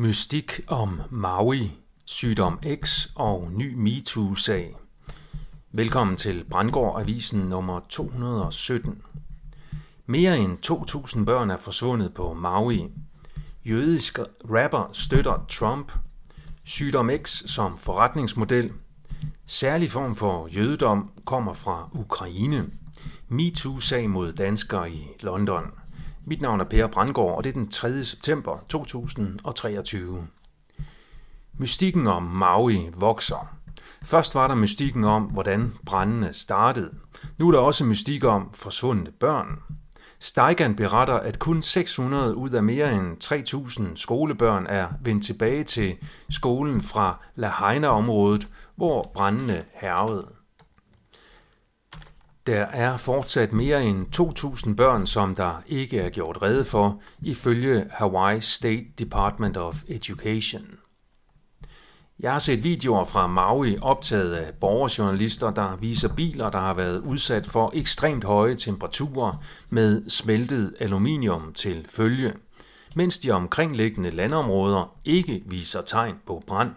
Mystik om Maui, sygdom X og ny MeToo-sag. Velkommen til Brandgård Avisen nummer 217. Mere end 2.000 børn er forsvundet på Maui. Jødisk rapper støtter Trump. Sygdom X som forretningsmodel. Særlig form for jødedom kommer fra Ukraine. MeToo-sag mod danskere i London. Mit navn er Per Brandgaard, og det er den 3. september 2023. Mystikken om Maui vokser. Først var der mystikken om, hvordan brændene startede. Nu er der også mystik om forsvundne børn. Steigan beretter, at kun 600 ud af mere end 3.000 skolebørn er vendt tilbage til skolen fra Lahaina-området, hvor brændene hervede. Der er fortsat mere end 2.000 børn, som der ikke er gjort rede for, ifølge Hawaii State Department of Education. Jeg har set videoer fra Maui optaget af borgerjournalister, der viser biler, der har været udsat for ekstremt høje temperaturer med smeltet aluminium til følge, mens de omkringliggende landområder ikke viser tegn på brand.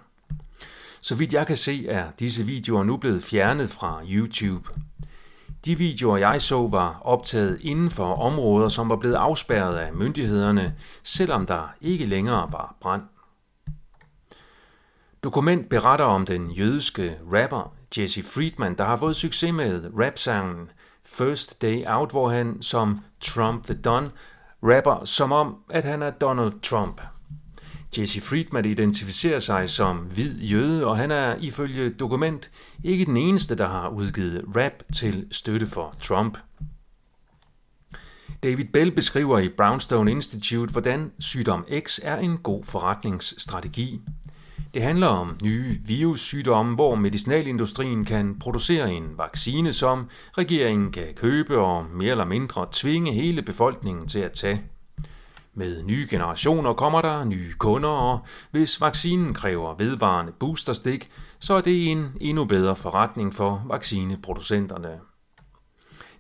Så vidt jeg kan se, er disse videoer nu blevet fjernet fra YouTube. De videoer, jeg så, var optaget inden for områder, som var blevet afspærret af myndighederne, selvom der ikke længere var brand. Dokument beretter om den jødiske rapper Jesse Friedman, der har fået succes med rapsangen First Day Out, hvor han som Trump the Don rapper som om, at han er Donald Trump. Jesse Friedman identificerer sig som hvid jøde, og han er ifølge dokument ikke den eneste, der har udgivet rap til støtte for Trump. David Bell beskriver i Brownstone Institute, hvordan sygdom X er en god forretningsstrategi. Det handler om nye virussygdomme, hvor medicinalindustrien kan producere en vaccine, som regeringen kan købe og mere eller mindre tvinge hele befolkningen til at tage. Med nye generationer kommer der nye kunder, og hvis vaccinen kræver vedvarende boosterstik, så er det en endnu bedre forretning for vaccineproducenterne.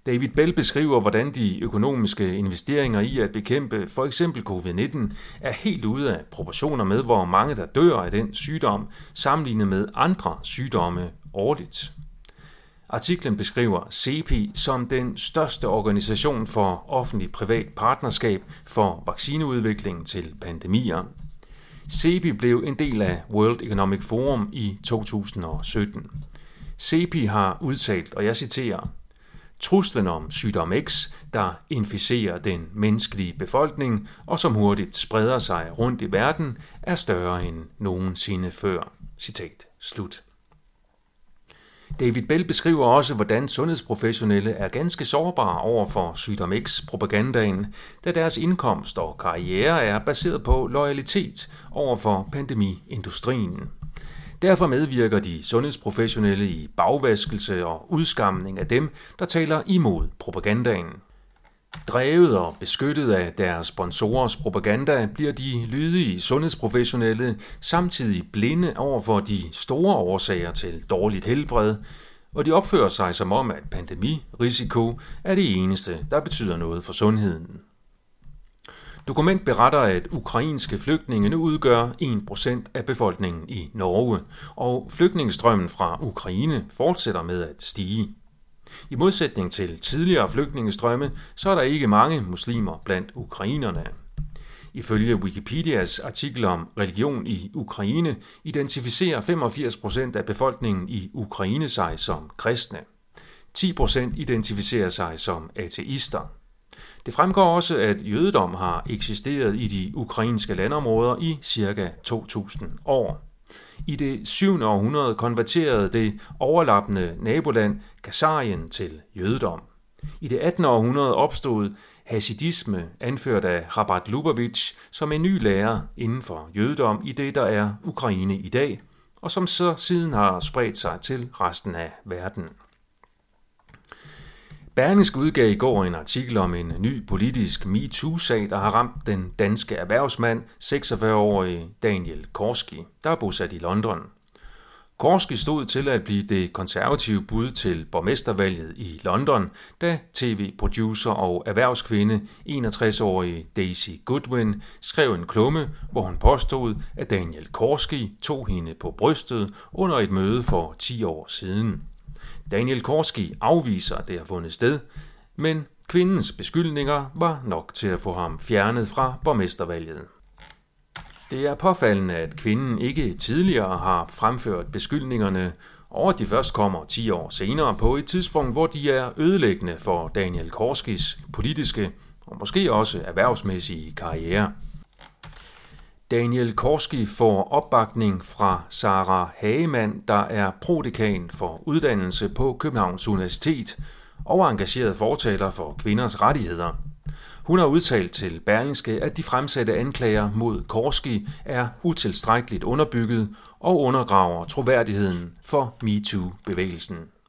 David Bell beskriver, hvordan de økonomiske investeringer i at bekæmpe for eksempel covid-19 er helt ude af proportioner med, hvor mange der dør af den sygdom, sammenlignet med andre sygdomme årligt. Artiklen beskriver CEPI som den største organisation for offentlig-privat partnerskab for vaccineudvikling til pandemier. CEPI blev en del af World Economic Forum i 2017. CEPI har udtalt, og jeg citerer, Truslen om sygdom X, der inficerer den menneskelige befolkning og som hurtigt spreder sig rundt i verden, er større end nogensinde før. Citat slut. David Bell beskriver også, hvordan sundhedsprofessionelle er ganske sårbare over for sygdom X-propagandaen, da deres indkomst og karriere er baseret på loyalitet over for pandemiindustrien. Derfor medvirker de sundhedsprofessionelle i bagvaskelse og udskamning af dem, der taler imod propagandaen. Drevet og beskyttet af deres sponsorers propaganda bliver de lydige sundhedsprofessionelle samtidig blinde over for de store årsager til dårligt helbred, og de opfører sig som om, at pandemirisiko er det eneste, der betyder noget for sundheden. Dokument beretter, at ukrainske flygtninge nu udgør 1% af befolkningen i Norge, og flygtningestrømmen fra Ukraine fortsætter med at stige. I modsætning til tidligere flygtningestrømme, så er der ikke mange muslimer blandt ukrainerne. Ifølge Wikipedias artikel om religion i Ukraine identificerer 85 procent af befolkningen i Ukraine sig som kristne. 10 procent identificerer sig som ateister. Det fremgår også, at jødedom har eksisteret i de ukrainske landområder i ca. 2000 år. I det 7. århundrede konverterede det overlappende naboland Kasarien til jødedom. I det 18. århundrede opstod hasidisme, anført af Rabat Lubavitch, som en ny lærer inden for jødedom i det, der er Ukraine i dag, og som så siden har spredt sig til resten af verden. Berlingske udgav i går en artikel om en ny politisk MeToo-sag, der har ramt den danske erhvervsmand, 46-årige Daniel Korski, der er bosat i London. Korski stod til at blive det konservative bud til borgmestervalget i London, da tv-producer og erhvervskvinde 61-årige Daisy Goodwin skrev en klumme, hvor hun påstod, at Daniel Korski tog hende på brystet under et møde for 10 år siden. Daniel Korski afviser, at det har fundet sted, men kvindens beskyldninger var nok til at få ham fjernet fra borgmestervalget. Det er påfaldende, at kvinden ikke tidligere har fremført beskyldningerne, og at de først kommer 10 år senere på et tidspunkt, hvor de er ødelæggende for Daniel Korskis politiske og måske også erhvervsmæssige karriere. Daniel Korski får opbakning fra Sara Hagemann, der er prodekan for uddannelse på Københavns Universitet og engageret fortaler for kvinders rettigheder. Hun har udtalt til Berlingske, at de fremsatte anklager mod Korski er utilstrækkeligt underbygget og undergraver troværdigheden for MeToo-bevægelsen.